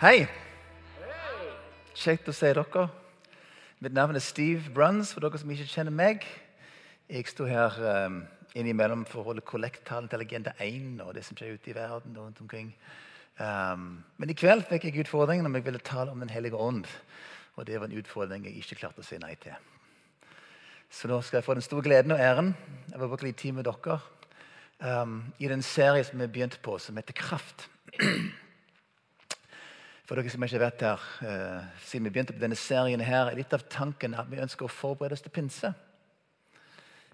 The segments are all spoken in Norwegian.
Hei. Kjekt å se dere. Mitt navn er Steve Bruns, for dere som ikke kjenner meg. Jeg sto her um, innimellom for å holde kollekttalen til Agenda 1 og det som skjer ute i verden. rundt omkring. Um, men i kveld fikk jeg utfordringen om jeg ville tale om Den hellige ånd. Og det var en utfordring jeg ikke klarte å si nei til. Så nå skal jeg få den store gleden og æren av å bruke litt tid med dere um, i den serien som vi begynte på, som heter Kraft. For dere som ikke vet her uh, siden vi begynte på denne serien, her, er litt av tanken at vi ønsker å forberede oss til pinse.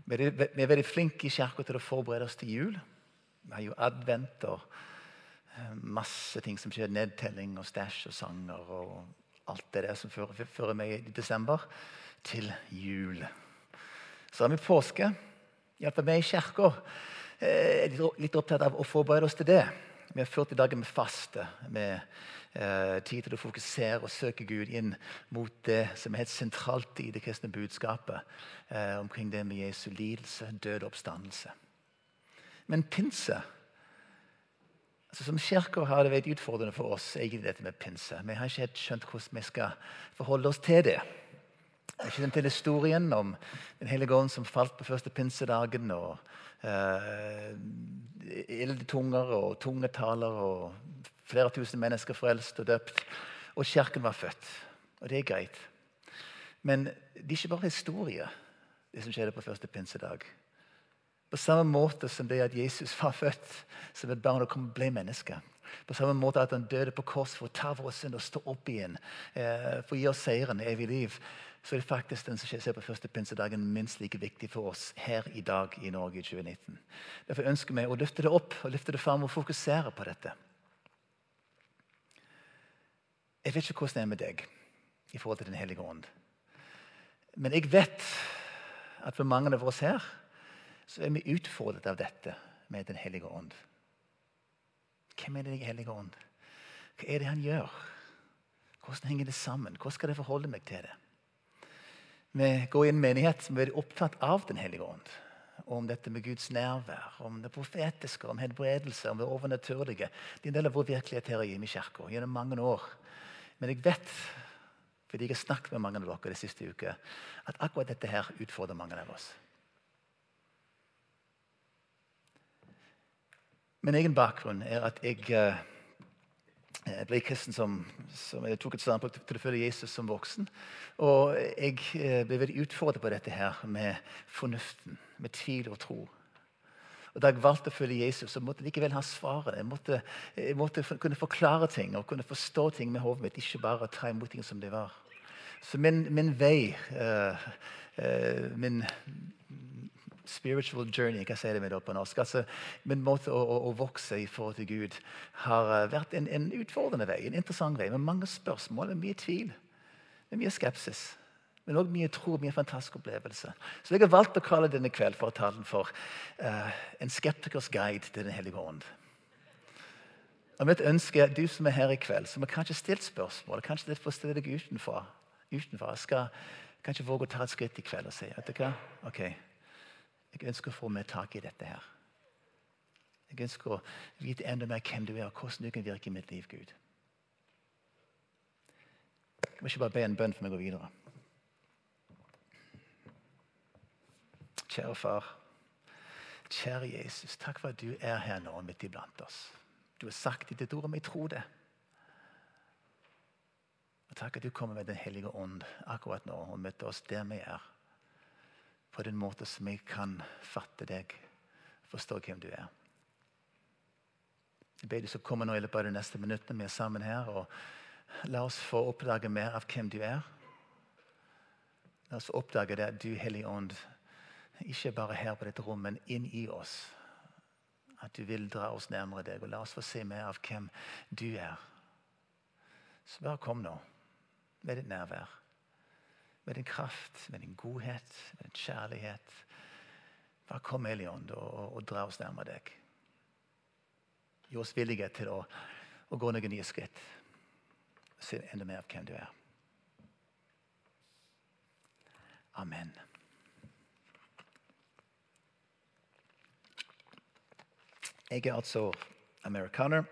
Vi er, veldig flinke i kirka til å forberede oss til jul. Vi har jo advent og uh, masse ting som skjer. Nedtelling og stæsj og sanger og alt det der som fører, fører meg i desember til jul. Så har vi påske. Iallfall vi i kirka er litt opptatt av å forberede oss til det. Vi har 40 dager med faste, med eh, tid til å fokusere og søke Gud inn mot det som er helt sentralt i det kristne budskapet eh, omkring det med Jesu lidelse, død og oppstandelse. Men pinse altså Som kirke har det vært utfordrende for oss egentlig dette med pinse. Vi har ikke helt skjønt hvordan vi skal forholde oss til det. Jeg kjenner til historien om Den hellige ånd som falt på første pinsedagen. og eh, Ildetunger og tungetaler og flere tusen mennesker frelst og døpt. Og kirken var født. Og det er greit. Men det er ikke bare historie, det som skjedde på første pinsedag. På samme måte som det at Jesus var født som et barn og kom og ble menneske. På samme måte at han døde på kors for å ta vår synd og stå opp igjen. Eh, for å gi oss seieren, evig liv så er det faktisk den som skjer på første pinsedagen minst like viktig for oss her i dag i Norge i 2019. Derfor ønsker vi å løfte det opp og løfte det fram og fokusere på dette. Jeg vet ikke hvordan det er med deg i forhold til Den hellige ånd. Men jeg vet at for mange av oss her så er vi utfordret av dette med Den hellige ånd. Hvem er det Den hellige ånd? Hva er det han gjør? Hvordan henger det sammen? Hvordan skal jeg forholde meg til det? Vi går i en menighet som er opptatt av Den hellige ånd. Om dette med Guds nærvær, om det profetiske, om helbredelse, om det overnaturlige. Det er en del av vår virkelighet her i kirka gjennom mange år. Men jeg vet, fordi jeg har snakket med mange av dere de siste uker, at akkurat dette her utfordrer mange av oss. Min egen bakgrunn er at jeg eh, jeg ble kristen som, som jeg tok et standpunkt til å følge Jesus som voksen. Og jeg eh, ble veldig utfordret på dette her med fornuften, med tvil og tro. Og Da jeg valgte å følge Jesus, så måtte jeg likevel ha svaret. Jeg måtte, jeg måtte kunne forklare ting og kunne forstå ting med hodet mitt, ikke bare ta imot ting som det var. Så min, min vei, uh, uh, min spiritual journey, hva sier det med det på norsk? Altså, Min måte å, å, å, vokse i forhold til Gud har eh, vært en, en, utfordrende vei, en interessant vei, med mange spørsmål, med mye tvil, med mye skepsis. Men òg mye tro mye fantastisk opplevelse. Så jeg har valgt å kalle denne kveld for å ta den for uh, en skeptikers guide til Den hellige ånd. Og mitt ønske er at du som er her i kveld, som har kanskje stilt spørsmål, kanskje litt for å stille deg utenfor, utenfor skal kanskje våge å ta et skritt i kveld og si vet du hva? Ok, jeg ønsker å få mer tak i dette her. Jeg ønsker å vite enda mer hvem du er, og hvordan du kan virke i mitt liv, Gud. Jeg må ikke bare be en bønn før vi går videre. Kjære far. Kjære Jesus, takk for at du er her nå midt iblant oss. Du har sagt i ditt ord, og vi tror det. Og Takk at du kommer med Den hellige ånd akkurat nå og møter oss der vi er på den måten som jeg kan fatte deg, forstå hvem du er. Jeg ber du som komme nå i løpet av de neste minuttene. Vi er sammen her. og La oss få oppdage mer av hvem du er. La oss oppdage det at du, Hellige Ånd, ikke bare her på dette rommet, men inn i oss. At du vil dra oss nærmere deg. og La oss få se mer av hvem du er. Så bare kom nå med ditt nærvær med din kraft, med din godhet, med din kjærlighet. Bare kom, Hellige og, og, og, dra oss nærmere deg. Gi oss villighet til å, å gå noen nye skritt. Se enda mer av hvem du er. Amen. Jeg er altså amerikaner.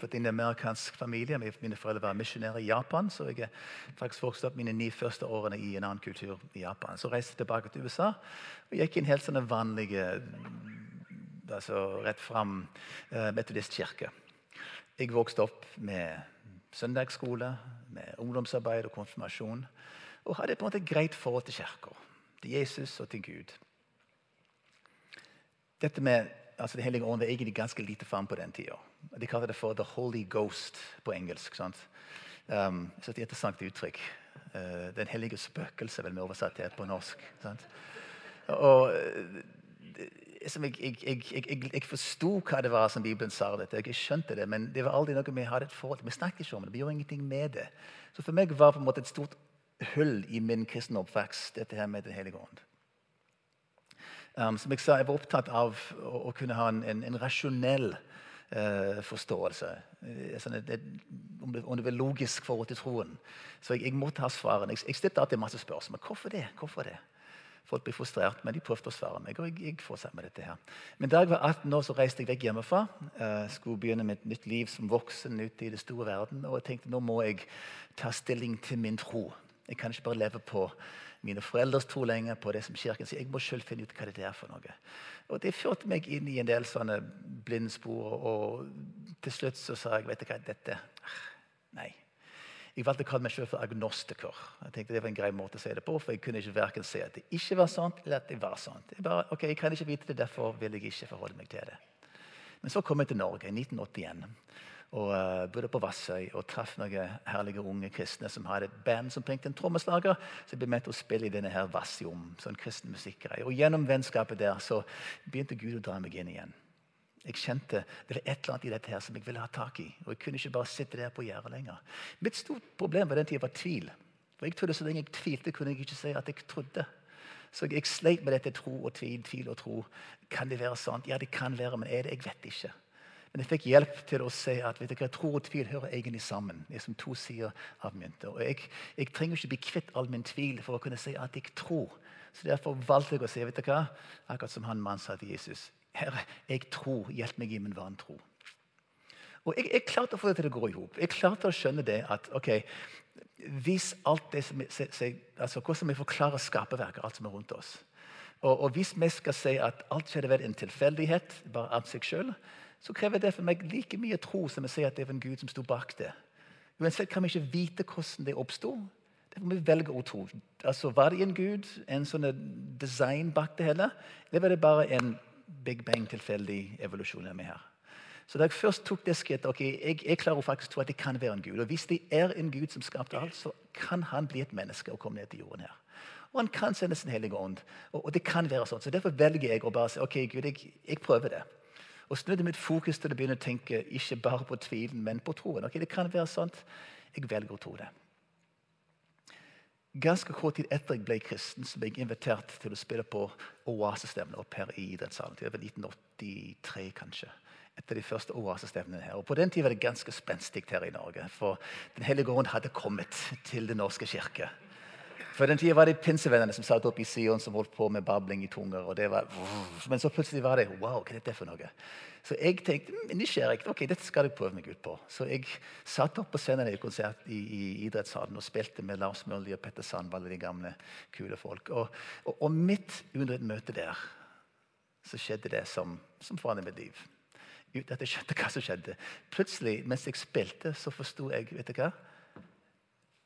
Født inn en amerikansk familie. Mine foreldre var misjonærer i Japan, så jeg faktisk vokste opp mine ni første årene i en annen kultur i Japan. Så reiste jeg tilbake til USA og gikk i en helt sånn vanlig altså rett fram uh, metodistkirke. Jeg vokste opp med søndagsskole, med ungdomsarbeid og konfirmasjon. Og hadde på en måte et greit forhold til kirka, til Jesus og til Gud. Dette med altså Det hellige ånd var egentlig ganske lite fram på den tida. De kaller det for 'the holy ghost' på engelsk. Um, så det er et interessant uttrykk. Uh, den hellige spøkelse, vel vi oversatt til på norsk. sant? Og liksom, jeg, jeg, jeg, jeg forsto hva det var som Bibelen sa. dette, Jeg skjønte det, men det var aldri noe vi hadde et forhold til. Vi snakket ikke om det. Vi gjorde ingenting med det. Så for meg var det på en måte et stort hull i min kristne oppvekst, dette her med Den hellige ånd. Um, som jeg sa, jeg var opptatt av å, å kunne ha en, en, en rasjonell uh, forståelse. Sånn det, et, om, det, om det var logisk forhold til troen. Så jeg, jeg måtte ha svarene. Jeg, jeg stilte alltid masse spørsmål. Hvorfor det? Hvorfor det? Folk blir frustrert, men de prøvde å svare meg. og jeg, jeg fortsatte med dette her. Men da jeg var 18 år, så reiste jeg vekk hjemmefra. Eh, skulle begynne med et nytt liv som voksen ute i det store verden. Og jeg tenkte nå må jeg ta stilling til min tro. Jeg kan ikke bare leve på mine foreldres tro lenger på det som kirken sier. Jeg må selv finne ut hva det er for noe. Og Det førte meg inn i en del sånne blindspor. Og til slutt så sa jeg vet du hva, dette Nei. Jeg valgte å kalle meg selv for agnostiker. Jeg tenkte Det var en grei måte å si det på, for jeg kunne ikke verken si at det ikke var sant, eller at det var sant. Jeg bare, ok, jeg kan ikke vite det, Derfor vil jeg ikke forholde meg til det. Men så kom jeg til Norge i 1981 og uh, bodde på Vassøy og traff noen herlige unge kristne som hadde et band som trengte en trommeslager. Så jeg ble med til å spille i denne her Vassium, sånn kristen musikkgreie. Og gjennom vennskapet der så begynte Gud å dra meg inn igjen. Jeg kjente det var et eller annet i dette her som jeg ville ha tak i. Og jeg kunne ikke bare sitte der på gjerdet lenger. Mitt stort problem på den tida var tvil. For jeg trodde Så lenge jeg tvilte, kunne jeg ikke si at jeg trodde. Så jeg sleit med dette tro og tvil, tvil og tro. Kan det være sant? Ja, det kan være, men er det? Jeg vet ikke. Men jeg fikk hjelp til å se at vet dere, tro og tvil hører egentlig sammen. Det er som to sider av mynter. Og jeg, jeg, trenger ikke bli kvitt all min tvil for å kunne si at jeg tror. Så Derfor valgte jeg å si vet hva? akkurat som han mannen sa til Jesus. Herre, jeg tror. Hjelp meg i min vantro. Og jeg, jeg, klarte å få det til å gå i hop. Jeg klarte å skjønne det at ok, hvis alt det som, altså Hvordan vi forklarer skaperverket, alt som er rundt oss. Og, og hvis vi skal si at alt skjedde ved en tilfeldighet, bare av seg sjøl, så krever det for meg like mye tro som å si at det var en Gud som sto bak det. Uansett kan vi ikke vite hvordan det oppsto. Derfor må vi velge å tro. Altså, Var det en Gud, en sånn design bak det hele, eller var det bare en big bang-tilfeldig evolusjon? med her? Så da jeg først tok det skrittet ok, jeg, jeg klarer faktisk tro at det kan være en Gud. Og Hvis det er en Gud som skapte alt, så kan han bli et menneske og komme ned til jorden her. Og han kan sende sin hellige ånd. Og, og, det kan være sånn. Så Derfor velger jeg å bare si ok, Gud, jeg, jeg prøver det. Og snudde mitt fokus til å begynne å tenke ikke bare på tvilen, men på troen. Ok, det kan være sant. Jeg velger å tro det. Ganske kort tid etter jeg ble kristen, så ble jeg invitert til å spille på Oasestevnet opp her i idrettssalen. Det var 1983, kanskje. Etter de første oasestevnene her. Og På den tiden var det ganske spenstig her i Norge. For Den hellige ånd hadde kommet til Den norske kirke. For den tida var det pinsevennene som satt oppe i Sion som holdt på med babling i tunger. og det var... Men så plutselig var det Wow, hva er dette for noe? Så jeg tenkte mm, nysgjerrig, ok, dette skal jeg prøve meg ut på. Så jeg satt opp på scenen i konsert i, i idrettssalen og spilte med Lars Mørli og Petter Sandvall og de gamle, kule folk. Og, og, og, midt under et møte der så skjedde det som, som forandret mitt liv. Uten at jeg skjønte hva som skjedde. Plutselig, mens jeg spilte, så forsto jeg vet du hva?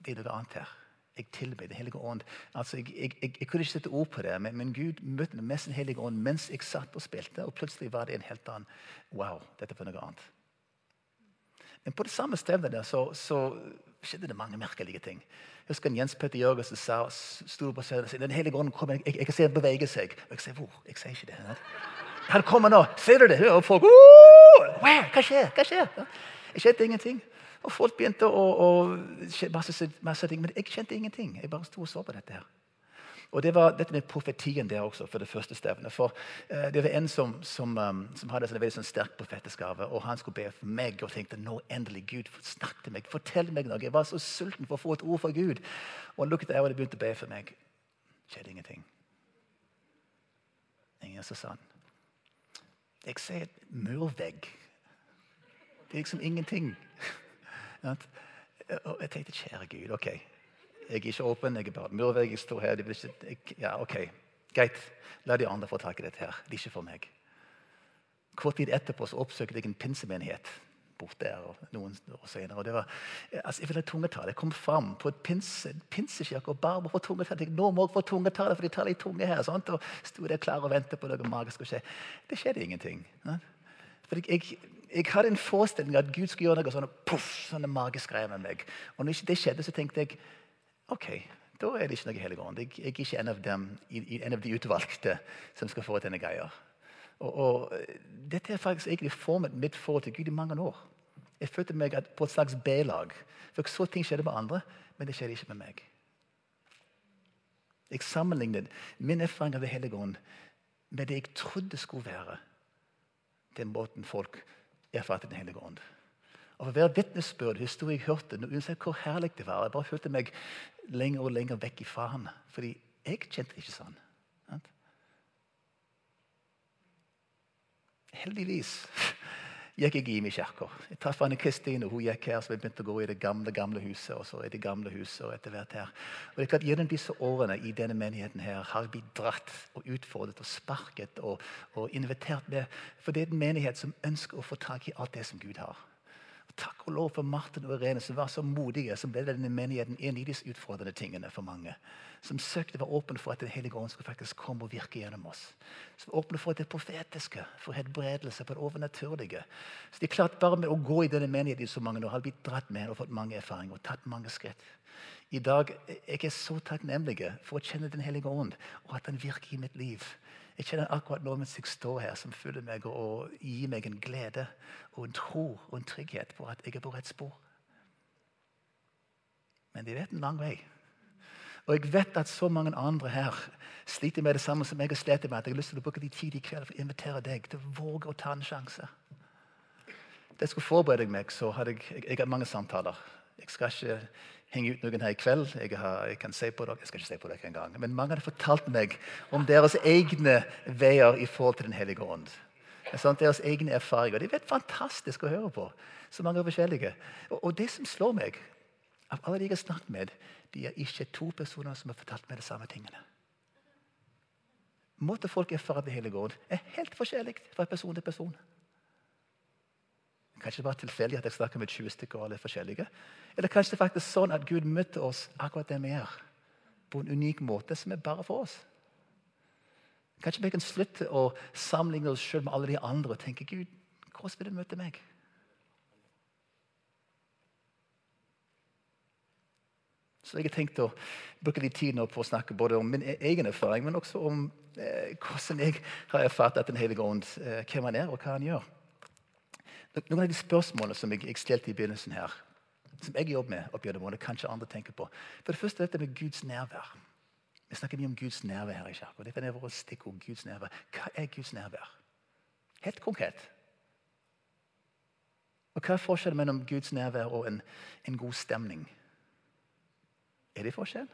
Det er noe annet her jeg tilbød Den hellige ånd. Altså, jeg, jeg, jeg, jeg, kunne ikke sette ord på det, men, men Gud møtte meg mest Den hellige ånd mens jeg satt og spilte. Og plutselig var det en helt annen Wow, dette var noe annet. Men på det samme stedet der så, så skjedde det mange merkelige ting. Jeg husker Jens Petter Jørgensen sa, sto på scenen og sa Den hellige ånd kommer, jeg, jeg, kan se han beveger seg. Og jeg sier hvor? Jeg sier ikke det. Han kommer nå. Ser du det? Og folk Hva skjer? Hva skjer? Jeg skjedde ingenting. Og folk begynte å, å masse, masse, ting, Men jeg kjente ingenting. Jeg bare sto og så på dette. her. Og Det var dette med profetien der også, for det første stevnet. For uh, Det var en som, som, um, som hadde en veldig sånn sterk profetesgave, og Han skulle be for meg og tenkte nå endelig Gud snakk til meg. Fortell meg noe. Jeg var så sulten for å få et ord fra Gud. Og han lukket øynene og begynte å be for meg. Skjedde ingenting. Ingen som sa han. Jeg ser et murvegg Det er liksom ingenting. Og jeg tenkte kjære Gud, OK. Jeg er ikke åpen, jeg er bare murvegg. Jeg står her. Ikke, jeg, ja, ok, Greit. La de andre få tak i dette. her. Det er ikke for meg. Kort tid etterpå så oppsøkte jeg en pinsemenighet bort der. og noen år senere. Og det var, altså, jeg ville ha tungetale. Jeg kom fram på et pinse, pinsekirke og bare for tungetale. Jeg, nå må jeg få tungetale, for de tar litt tunge her. Sant? Og sto der klar og ventet på noe magisk å skje. Det skjedde ingenting. Ja? For jeg, jeg, hadde en forestilling at Gud skulle gjøre noe sånn, puff, sånne magiske greier med meg. Og når det skjedde, så tenkte jeg ok, da er det ikke noe hellig ånd. Jeg, jeg, er ikke en av, dem, en av de utvalgte som skal få denne greia. Og, og, Dette er faktisk egentlig formet mitt forhold til Gud i mange år. Jeg følte meg på et slags B-lag. For Så ting skjedde med andre, men det skjedde ikke med meg. Jeg sammenlignet min erfaring av Det hellige ånd med det jeg trodde skulle være den måten folk erfarte Den hellige ånd. Og For hver vitnesbyrd, historie jeg hørte, uansett hvor herlig det var, jeg bare følte meg lenger og lenger vekk ifra han. Fordi jeg kjente ikke sånn. Heldigvis gikk jeg i min kirka. Jeg traff Anne Kristin, og hun gikk her, så vi begynte å gå i det gamle gamle huset. og så i det gamle huset, og etter hvert her. Og det er klart, Gjennom disse årene i denne menigheten her, har jeg blitt dratt og utfordret og sparket og, og invitert med. For det er en menighet som ønsker å få tak i alt det som Gud har. Takk og lov for Martin og Irene, som var så modige, som ble denne menigheten en av de utfordrende tingene for mange. Som søkte å være åpen for at Den hellige ånd skulle faktisk komme og virke gjennom oss. Som åpne for det profetiske, for helbredelse, på det overnaturlige. Så det er klart Bare med å gå i denne menigheten i så mange år har blitt dratt med og fått mange erfaringer og tatt mange skritt. I dag er jeg så takknemlig for å kjenne Den hellige ånd, og at han virker i mitt liv. Jeg kjenner akkurat nå mens jeg står her, som fyller meg og gir meg en glede og en tro og en trygghet på at jeg er på rett spor. Men de vet en lang vei. Og jeg vet at så mange andre her sliter med det samme som jeg har slitt med. at Jeg har lyst til å bruke de tid i kveld for å invitere deg til å våge å ta en sjanse. Da jeg skulle forberede meg, så hadde jeg, jeg, jeg hadde mange samtaler. Jeg skal ikke henge ut noen her i kveld. Jeg, har, jeg kan se på dere, jeg skal ikke se på dere engang. Men mange hadde fortalt meg om deres egne veier i forhold til Den hellige ånd. Sånn, deres egne erfaringer. Det er fantastisk å høre på. Så mange er forskjellige. Og, og, det som slår meg, av alle de jeg har snakket med, de er ikke to personer som har fortalt meg de samme tingene. Måte folk erfarer Den hellige ånd, er helt forskjellig fra person til person. Kanskje det bare tilfeldig at jeg snakker med 20 stykker og alle forskjellige. Eller kanskje det er faktisk sånn at Gud møtte oss akkurat der vi er. På en unik måte som er bare for oss. Kanskje vi kan slutte å sammenligne oss selv med alle de andre og tenke Gud, hvordan vil du møte meg? Så jeg har tenkt å bruke litt tid nå på å snakke både om min e- egen erfaring, men også om eh, hvordan jeg har erfart at Den hellige ånd, eh, hvem han er, og hva han gjør. Noen av de spørsmålene som jeg, jeg stilte i begynnelsen her, som jeg jobber med, opp gjennom årene, kanskje andre tenker på. For det første dette med Guds nærvær. Vi snakker mye om Guds nærvær her i kirka. Dette er vårt stikkord. Guds nærvær. Hva er Guds nærvær? Helt konkret. Og Hva er forskjellen mellom Guds nærvær og en, en god stemning? Er det forskjell?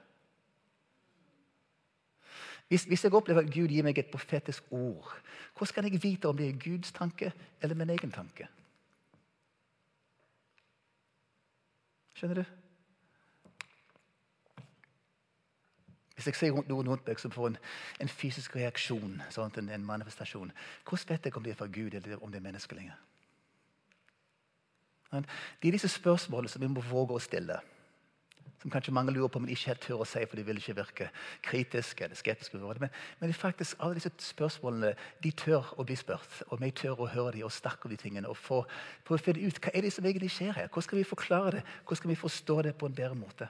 Hvis, hvis, jeg opplever at Gud gir meg et profetisk ord, hvordan kan jeg vite om det er Guds tanke eller min egen tanke? Skjønner du? Hvis jeg ser noen rundt meg som får en, en fysisk reaksjon, sånt, en, en, manifestasjon, hvordan vet jeg om det er fra Gud eller om det er menneskelig? Det er disse spørsmålene som vi må våge å stille. Som kanskje mange lurer på, men ikke helt tør å si, for de vil ikke virke kritiske eller skeptiske. Men, men faktisk alle disse spørsmålene de tør å bli spurt, og vi tør å høre dem og snakke om de tingene. og få, å finne ut Hva er det som egentlig skjer her? Hvordan skal vi forklare det? Hvordan skal vi forstå det på en bedre måte?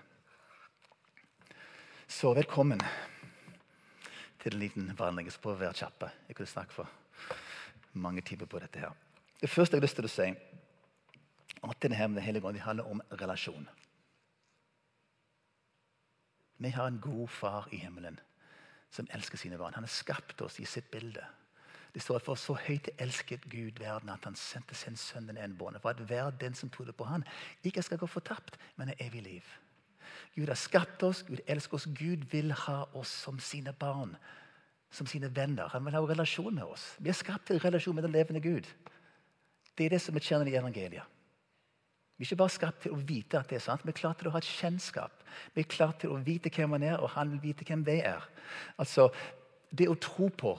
Så velkommen til en liten vandring. Jeg skal å være kjappe. Jeg kunne snakke for mange timer på dette. her. Det første jeg har lyst til å si, at denne her med Den hellige ånd handler om relasjon. Vi har en god far i himmelen som elsker sine barn. Han har skapt oss i sitt bilde. Det står at For så høyt elsket Gud verden at han sendte sin sønn den enbårne, for at hver den som trodde på han, ikke skal gå fortapt, men er evig liv. Gud har skapt oss, Gud elsker oss, Gud vil ha oss som sine barn. Som sine venner. Han vil ha en relasjon med oss. Vi er skapt til relasjon med den levende Gud. Det er det som er kjernen i evangeliet. Vi er ikke bare skapt til å vite at det er sant, vi er klart til å ha et kjennskap. Vi er klart til å vite hvem man er, og han vil vite hvem vi er. Altså, Det å tro på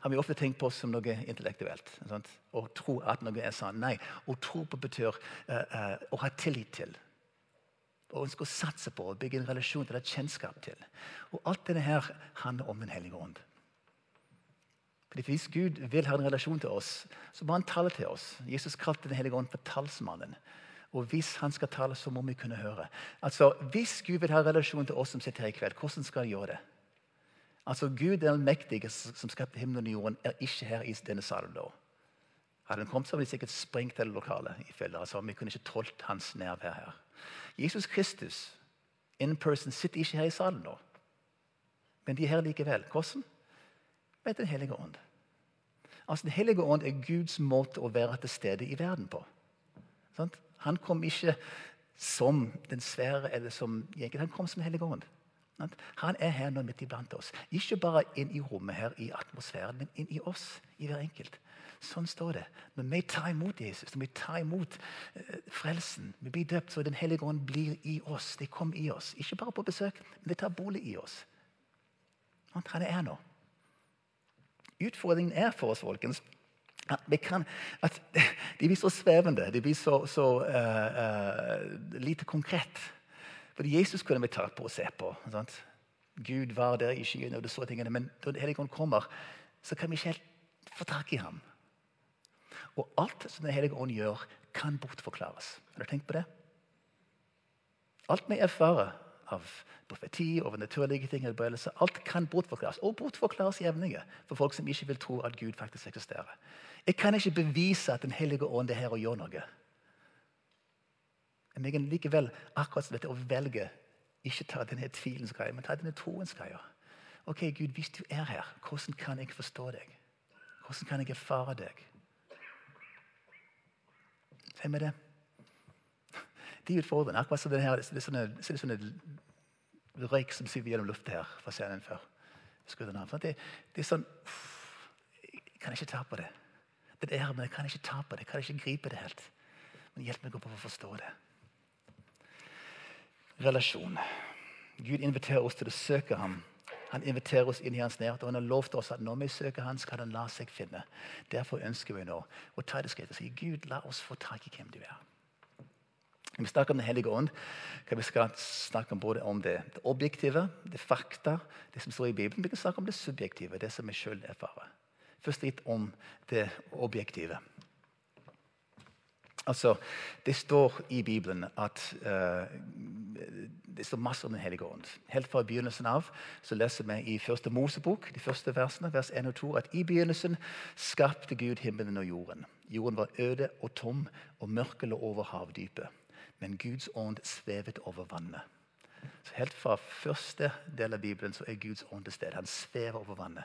har vi ofte tenkt på som noe intellektuelt. Sant? Å tro at noe er sant. Nei, å tro på betyr uh, uh, å ha tillit til. Å ønske å satse på å bygge en relasjon til, et kjennskap til. Og Alt dette her handler om Den hellige ånd. Fordi Hvis Gud vil ha en relasjon til oss, så må han tale til oss. Jesus kalte Den hellige ånd for talsmannen. Og hvis han skal tale, så må vi kunne høre. Altså, Hvis Gud vil ha relasjon til oss som sitter her i kveld, hvordan skal han gjøre det? Altså, Gud den mektige som skapte himmelen og jorden, er ikke her i denne salen da. Hadde han kommet, så hadde de sikkert sprengt hele lokalet. i fjellet. Altså, vi kunne ikke tålt hans nærvær her. Jesus Kristus in person sitter ikke her i salen nå. Men de er her likevel. Hvordan? Med Den hellige ånd. Altså, Den hellige ånd er Guds måte å være til stede i verden på. Han kom ikke som den svære eller som gjengen. Han kom som Den. Han er her nå midt iblant oss. Ikke bare inn i rommet her i atmosfæren, men inn i oss, i hver enkelt. Sånn står det. Når vi tar imot Jesus, når vi tar imot uh, frelsen, vi blir døpt, så Den hellige ånd blir i oss. Det kommer i oss. Ikke bare på besøk, men det tar bolig i oss. Han er nå. Utfordringen er for oss, folkens, at, kan, at de blir så svevende. De blir så, så uh, uh, lite konkret. Fordi Jesus kunne vi ta på og se på. Sant? Gud var der i skyene, og du så tingene, men når Den hellige ånd kommer, så kan vi ikke helt få tak i ham. Og alt som Den hellige ånd gjør, kan bortforklares. Har du tenkt på det? Alt vi erfarer av profeti, over naturlige ting, alt kan bortforklares. Og bortforklares jevnlige for folk som ikke vil tro at Gud faktisk eksisterer. Jeg kan ikke bevise at Den hellige ånd er her og gjør noe. Men jeg kan likevel akkurat som dette å velge ikke ta denne tvilens greie, men ta denne troens greie. Ok, Gud, hvis du er her, hvordan kan jeg forstå deg? Hvordan kan jeg erfare deg? Hvem er det? De er utfordrende. Akkurat som det her, det er sånne, så det er røyk som siver gjennom lufta her fra scenen før. Det, det, er sånn Jeg kan ikke ta på det. Det er men jeg kan ikke ta på det. Jeg kan ikke gripe det helt. Men hjelp meg opp å forstå det. Relasjon. Gud inviterer oss til å søke ham han inviterer oss inn i hans nærhet, og han har lovt oss at når vi søker han, skal han la seg finne. Derfor ønsker vi nå å ta det skrittet og si Gud, la oss få tak i hvem du er. Når vi snakker om Den hellige ånd, kan vi snakke om både om det, det, objektive, det fakta, det som står i Bibelen. Vi kan snakke om det subjektive, det som vi sjøl erfarer. Først litt om det objektive. Altså, Det står i Bibelen at uh, det står masse om Den hellige ånd. Helt fra begynnelsen av så leser vi i første Mosebok, de første versene, vers 1 og 2, at i begynnelsen skapte Gud himmelen og jorden. Jorden var øde og tom, og mørket lå over havdypet. Men Guds ånd svevet over vannet. Så Helt fra første del av Bibelen så er Guds ånd til stede. Han svever over vannet.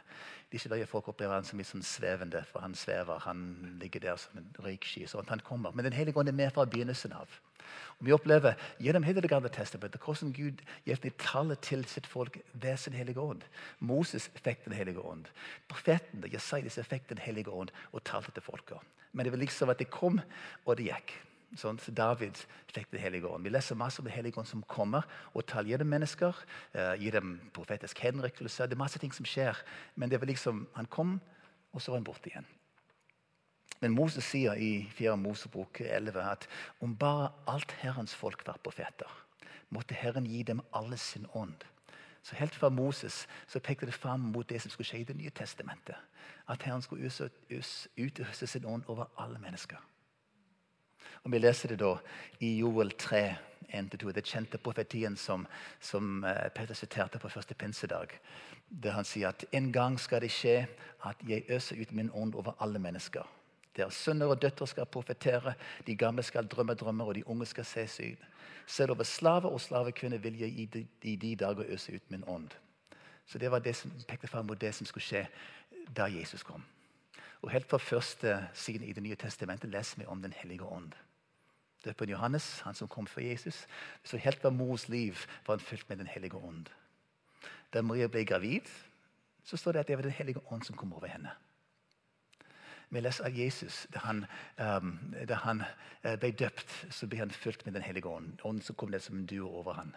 Det er ikke det folk opplever han som litt sånn svevende, for han svever. Han ligger der som en røyksky. sånn han kommer. Men Den hellige ånd er med fra begynnelsen av. Og Vi opplever gjennom hele Det gamle testamentet hvordan Gud gir tallet til sitt folk ved sin hellige ånd. Moses fikk Den hellige ånd. Profetene Jesajas fikk Den hellige ånd og talte til folket. Men det var liksom at det kom, og det gikk. Sånn, så David fikk Den hellige ånd. Vi leser masse om Den hellige ånd som kommer og talgir mennesker. Uh, gir dem profetisk henrykkelse. Det er masse ting som skjer. Men det var liksom, han kom, og så var han borte igjen. Men Moses sier i 4. Mosebok 11 at om bare alt Herrens folk var profeter, måtte Herren gi dem alle sin ånd. Så Helt fra Moses så pekte det fram mot det som skulle skje i Det nye testamentet. At Herren skulle utøse sin ånd over alle mennesker. Og Vi leser det da i Joel 3, 1-2, det kjente profetien som, som eh, Peter siterte på første pinsedag. Der han sier at en gang skal det skje at jeg øser ut min ånd over alle mennesker. Deres sønner og døtre skal profetere, de gamle skal drømme drømmer, og de unge skal se syn. Selv over slaver og slavekvinner vil jeg i de, i de dager øse ut min ånd. Så Det var det som pekte fram mot det som skulle skje da Jesus kom. Og Helt fra første siden i Det nye testamentet leser vi om Den hellige ånd. Døperen Johannes, han som kom før Jesus, så helt fra mors liv var han fylt med Den hellige ånd. Da Maria ble gravid, så står det at det var Den hellige ånd som kom over henne. Vi leser at Jesus, da han, um, da han uh, ble døpt, så ble han fylt med Den hellige ånd. Ånden som kom ned som en duo over han.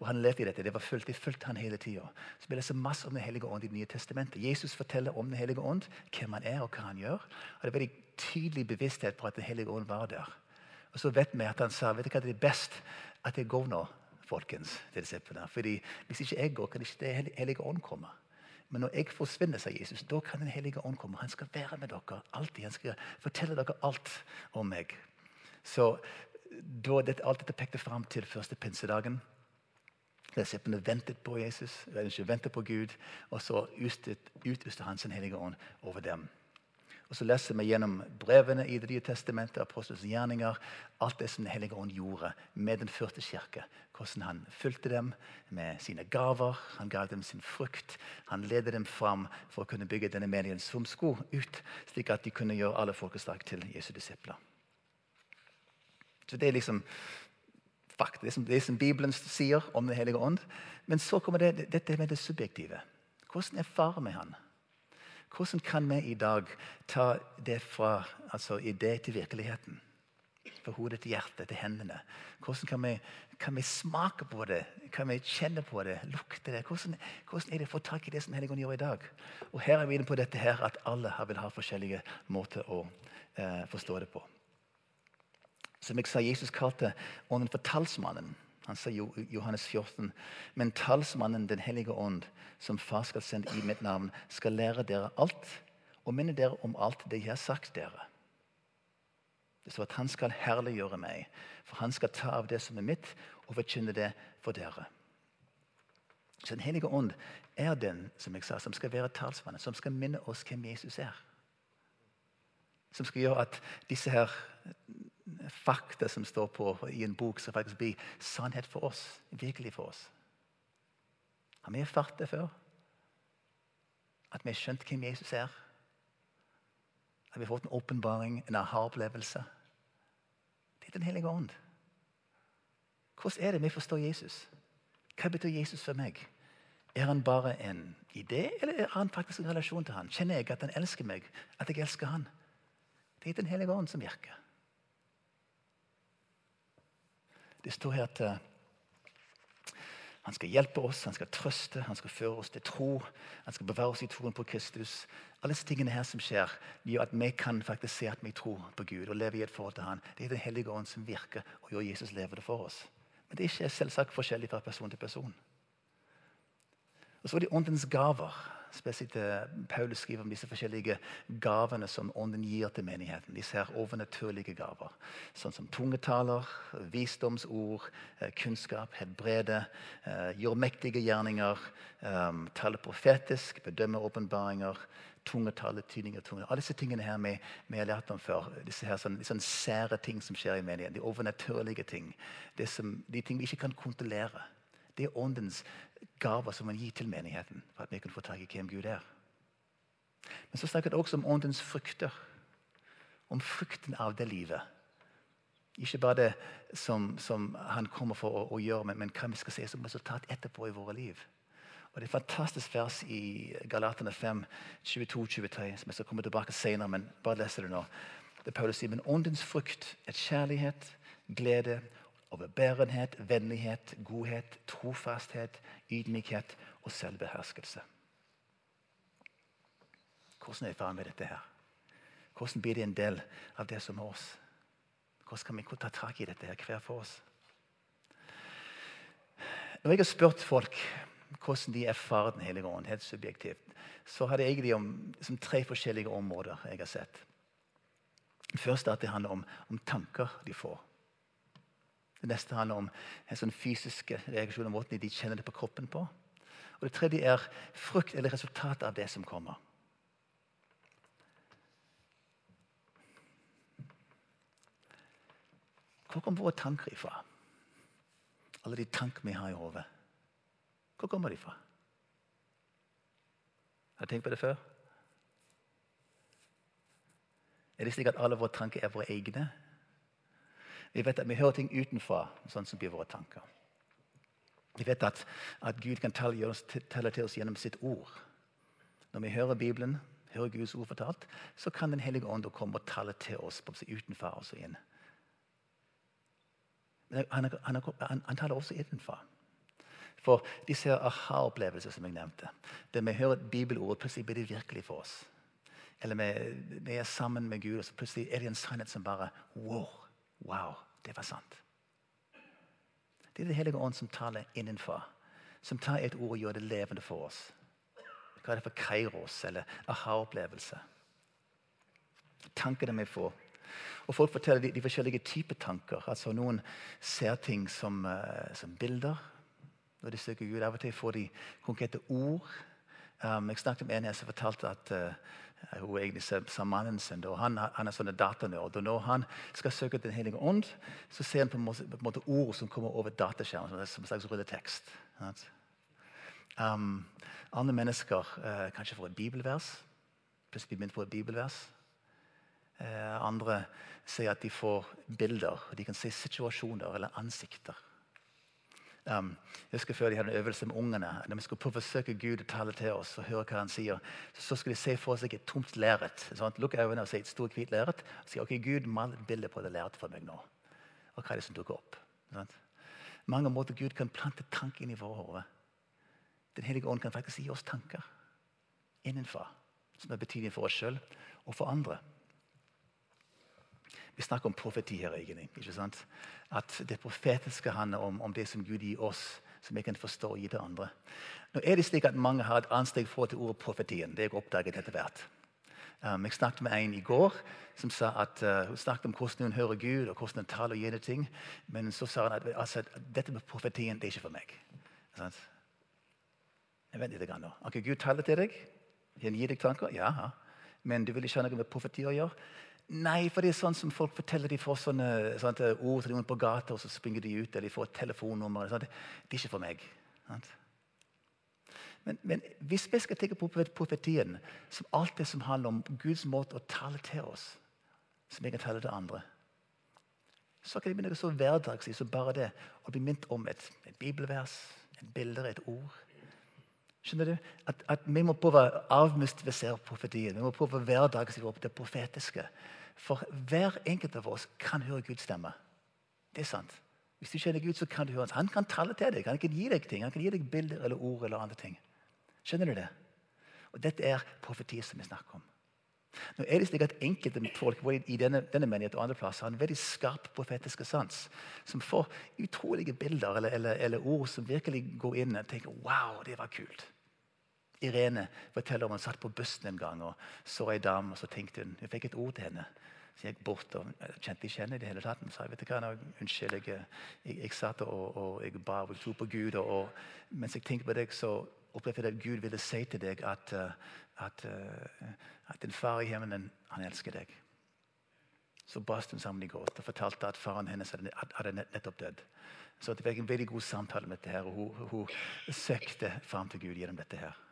Og han levde i dette. Det var fulgt, det fulgte han hele tida. Vi leser masse om Den hellige ånd i Det nye testamentet. Jesus forteller om Den hellige ånd, hvem han er og hva han gjør. Og Det er veldig tydelig bevissthet på at Den hellige ånd var der. Og så vet vi at han sa vet du hva det er best at jeg går nå, folkens, til disiplene. Fordi Hvis ikke jeg går, kan ikke Det hellige ånd komme. Men når jeg forsvinner, sa Jesus, da kan Den hellige ånd komme. Han skal være med dere alltid. Han skal fortelle dere alt om meg. Så da dette, Alt dette pekte fram til første pinsedagen. Disiplene ventet på Jesus, ventet på Gud, og så utøste han sin hellige ånd over dem. Og Så leser vi gjennom brevene i Det nye testamentet, apostelens gjerninger, alt det som Den hellige ånd gjorde med den første kirke. Hvordan han fulgte dem med sine gaver, han ga dem sin frukt. Han ledet dem fram for å kunne bygge denne menigheten som skulle ut, slik at de kunne gjøre alle folkeslag til Jesu disipler. Så Det er liksom fakta, det det som Bibelen sier om Den hellige ånd. Men så kommer det, dette med det subjektive. Hvordan er vi han? Hvordan kan vi i dag ta det fra altså idé til virkeligheten? Fra hodet til hjertet til hendene. Hvordan kan vi, kan vi, smake på det? Kan vi kjenne på det? Lukte det? Hvordan, hvordan er det å få tak i det som Helligånd gjør i dag? Og Her er vi inne på dette her, at alle vil ha forskjellige måter å eh, forstå det på. Som jeg sa, Jesus kalte ånden for talsmannen. Han sa Johannes 14.: Men talsmannen Den hellige ånd, som Far skal sende i mitt navn, skal lære dere alt og minne dere om alt det jeg har sagt dere. Det står at han skal herliggjøre meg, for han skal ta av det som er mitt, og forkynne det for dere. Så Den hellige ånd er den som jeg sa, som skal være talsmannen, som skal minne oss hvem Jesus er. Som skal gjøre at disse her fakta som står på i en bok, som faktisk blir sannhet for oss. Virkelig for oss. Har vi erfart det før? At vi har skjønt hvem Jesus er? At vi har fått en åpenbaring, en aha-opplevelse? Det er Den hellige ånd. Hvordan er det vi forstår Jesus? Hva betyr Jesus for meg? Er han bare en idé, eller er han faktisk en relasjon til han? Kjenner jeg at han elsker meg, at jeg elsker han? Det er Den hellige ånd som virker. Det står her at uh, han skal hjelpe oss, han skal trøste, han skal føre oss til tro. Han skal bevare oss i troen på Kristus. Alle disse tingene her som skjer, gjør at vi kan faktisk se at vi tror på Gud og lever i et forhold til han. Det er Den hellige ånd som virker og gjør Jesus levende for oss. Men det er ikke selvsagt forskjellig fra person til person. Og så er det åndens gaver spesielt eh, Paulus skriver om disse forskjellige gavene som Ånden gir til menigheten. Disse her overnaturlige gaver. Sånn som tungetaler, visdomsord, eh, kunnskap, helbrede, eh, gjør mektige gjerninger, tale profetisk, bedømme åpenbaringer, tungetale, tydninger, tunge. Alle disse tingene her vi, vi har lært om før. Disse her sånne, sånne sære ting som skjer i menigheten. De overnaturlige ting. Som, de ting vi ikke kan kontrollere. Det er åndens gaver som han gir til menigheten for at vi kan få tak i hvem Gud er. Men så snakker det også om åndens frukter. Om frukten av det livet. Ikke bare det som, som han kommer for å, å gjøre, men, men, hva vi skal se som resultat etterpå i våre liv. Og Det er et fantastisk vers i Galaterne 5, 22-23, som jeg skal komme tilbake senere. men bare leser det nå. Det Paulus sier, men Åndens frukt er kjærlighet, glede, overbærenhet, vennlighet, godhet, trofasthet, ydmykhet og selvbeherskelse. Hvordan er faren med dette her? Hvordan blir det en del av det som er oss? Hvordan kan vi ta tak i dette her, hver for oss? Når jeg har spurt folk hvordan de erfarer Den hellige ånd, helt subjektivt, så har det egentlig om som tre forskjellige områder jeg har sett. Det første er at det handler om, om tanker de får. Det neste handler om en sånn fysiske reaksjoner, måten de kjenner det på kroppen på. Og Det tredje er frukt eller resultatet av det som kommer. Hvor kommer våre tanker ifra? Alle de tankene vi har i hodet. Hvor kommer de fra? Har du tenkt på det før? Er det slik at alle våre tanker er våre egne? Vi vet at vi hører ting utenfra, sånn som blir våre tanker. Vi vet at, at Gud kan telle, telle, til oss gjennom sitt ord. Når vi hører Bibelen, hører Guds ord fortalt, så kan Den hellige ånd komme og tale til oss utenfra og inn. Men han, han, han, han taler også innenfra. For disse aha-opplevelser som jeg nevnte, der vi hører et bibelord, plutselig blir det virkelig for oss. Eller vi, vi, er sammen med Gud, og så plutselig er det en sannhet som bare Wow! Wow det var sant. Det er Det hellige ånd som taler innenfra. Som tar et ord og gjør det levende for oss. Hva er det for kairos eller aha-opplevelse? Tankene vi får. Og Folk forteller de, de, forskjellige typer tanker. Altså Noen ser ting som, uh, som bilder når de søker Gud. Av og til får de konkrete ord. Um, jeg snakket med en her som fortalte at uh, hun er egentlig sa mannen sin. Han, han er sånn datanerd. og Når han skal søke Den hellige ånd, så ser han på en måte, på en måte ord som kommer over dataskjermen. som en slags rulletekst. Um, andre mennesker uh, kanskje får et bibelvers. Plutselig begynner på et bibelvers. Uh, andre sier at de får bilder. De kan se situasjoner eller ansikter. Um, jeg husker Før de hadde en øvelse med ungene, vi skulle prøve å forsøke Gud å tale til oss, og høre hva han sier, så skulle de se for seg et tomt lerret. Lukke øynene og se et stort, hvitt lerret. Og si ok, Gud, mal et bilde på det lerretet for meg nå. Og hva er det som dukker opp? Sant? Mange måter Gud kan plante tanker inn i våre hoder. Den hellige ånd kan faktisk gi oss tanker innenfra, som er betydning for oss sjøl og for andre. Vi snakker om profeti her. egentlig, ikke sant? At det profetiske handler om, om, det som Gud gir oss, som vi kan forstå og gi til andre. Nå er det slik at Mange har et ansteg forhold til ordet profetien. Det har jeg oppdaget etter hvert. Um, jeg snakket med en i går som sa at uh, hun snakket om hvordan hun hører Gud og hvordan hun taler og gjør ting. Men så sa hun at, altså, dette med profetien det er ikke for meg. Sånn? Vet litt nå. Ok, Gud taler til deg. Han gir deg tanker. Ja, men du vil ikke ha noe med profeti å gjøre. Nei, for det er sånn som folk forteller. De får sånne, sånne ord til noen på gata, og så springer de ut. Eller de får et telefonnummer. Sånt. Det er ikke for meg. Men, men, hvis vi skal tenke på profetien som alt det som handler om Guds måte å tale til oss, som jeg kan tale til andre, så kan det bli noe så hverdagslig som bare det å bli minnet om et, et bibelvers, et bilde, et ord. Skjønner du? At, at Vi må prøve å avmystifisere profetien. Vi må prøve å hverdagsliggjøre opp det profetiske. For hver enkelt av oss kan høre Guds stemme. Det er sant. Hvis du kjenner Gud, så kan du høre Han kan tale til deg. Han kan gi deg ting. Han kan gi deg bilder eller ord eller andre ting. Skjønner du det? Og Dette er profeti som vi snakker om. Nå er det slik at Enkelte folk i denne, denne menighet og andre plasser har en veldig skarp profetiske sans, som får utrolige bilder eller, eller, eller, ord som virkelig går inn og tenker wow, det var kult. Irene forteller om hun satt på bussen en gang og så ei dame, og så tenkte hun Hun fikk et ord til henne. Så jeg gikk bort og kjente ikke henne i det hele tatt. Hun sa vet du hva, nå, unnskyld, jeg, jeg, jeg, satt og, og jeg ba og tro på Gud. Og, og, mens jeg tenkte på deg, så opplevde jeg at Gud ville si til deg at, eh, at, eh, at din far i himmelen, han elsker deg. Så brast hun sammen i gråt og fortalte at faren hennes hadde nettopp dødd. Så det fikk en veldig god samtale med dette her, og hun, hun søkte fram til Gud gjennom dette. her.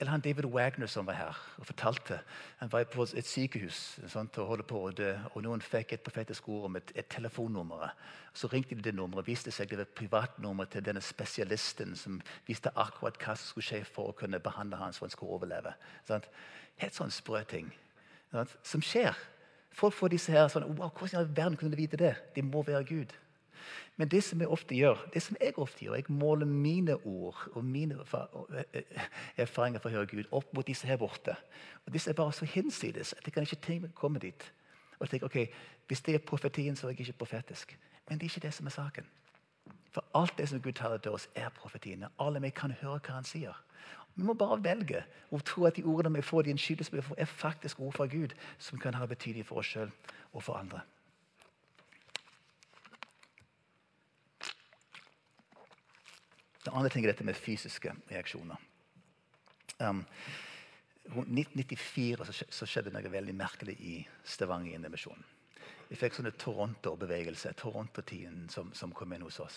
Eller han David Wagner som var her og fortalte. Han var på et sykehus sånt, og holde på å dø, og noen fikk et profetisk ord om et, et telefonnummer. Så ringte de det nummeret, viste seg det var et privatnummer til denne spesialisten som visste akkurat hva som skulle skje for å kunne behandle han så han skulle overleve. Sånt. Helt sånn sprø ting sånt, som skjer. Folk får disse her sånn wow, Hvordan i all verden kunne de vite det? Det må være Gud. Men det som gjør, det som jeg ofte gjør, jeg måler mine ord og mine erfaringer for å høre Gud opp mot disse her borte. Og Disse er bare så hinsides at jeg kan ikke tenke meg å komme dit. Og tenke, ok, Hvis det er profetien, så er jeg ikke profetisk. Men det er ikke det som er saken. For alt det som Gud taler til oss, er profetiene. Alle vi kan høre hva han sier. Vi må bare velge å tro at de ordene vi får, de vi får, er faktisk ord fra Gud som kan ha betydning for oss sjøl og for andre. Det andre ting er dette med fysiske reaksjoner. Um, 1994 så skjedde noe veldig merkelig i Stavanger Indremisjon. Vi fikk sånne Toronto-bevegelse, Toronto-tiden som, som, kom inn hos oss.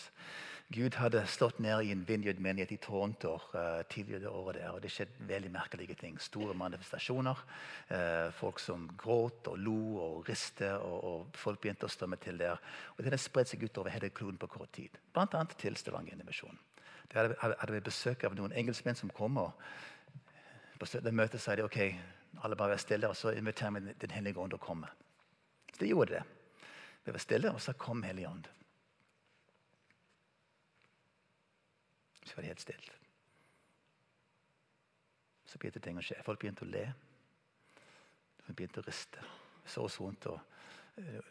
Gud hadde stått nede i en Vineyard-menighet i Toronto uh, tidligere året der, og det skjedde veldig merkelige ting. Store manifestasjoner. Uh, folk som gråt og lo og riste, og, og, folk begynte å strømme til der. Og Det hadde spredt seg utover hele kloden på kort tid, bl.a. til Stavanger Indremisjon. Der hadde vi besøk av noen engelskmenn som kom. og På møtet sa de ok, alle bare være stille, og så inviterer vi Den hellige ånd til å komme. Så de gjorde det. Vi var stille, og så kom Hellige ånd. Så var det helt stille. Så begynte ting å skje. Folk begynte å le. Folk begynte å riste. Så oss rundt og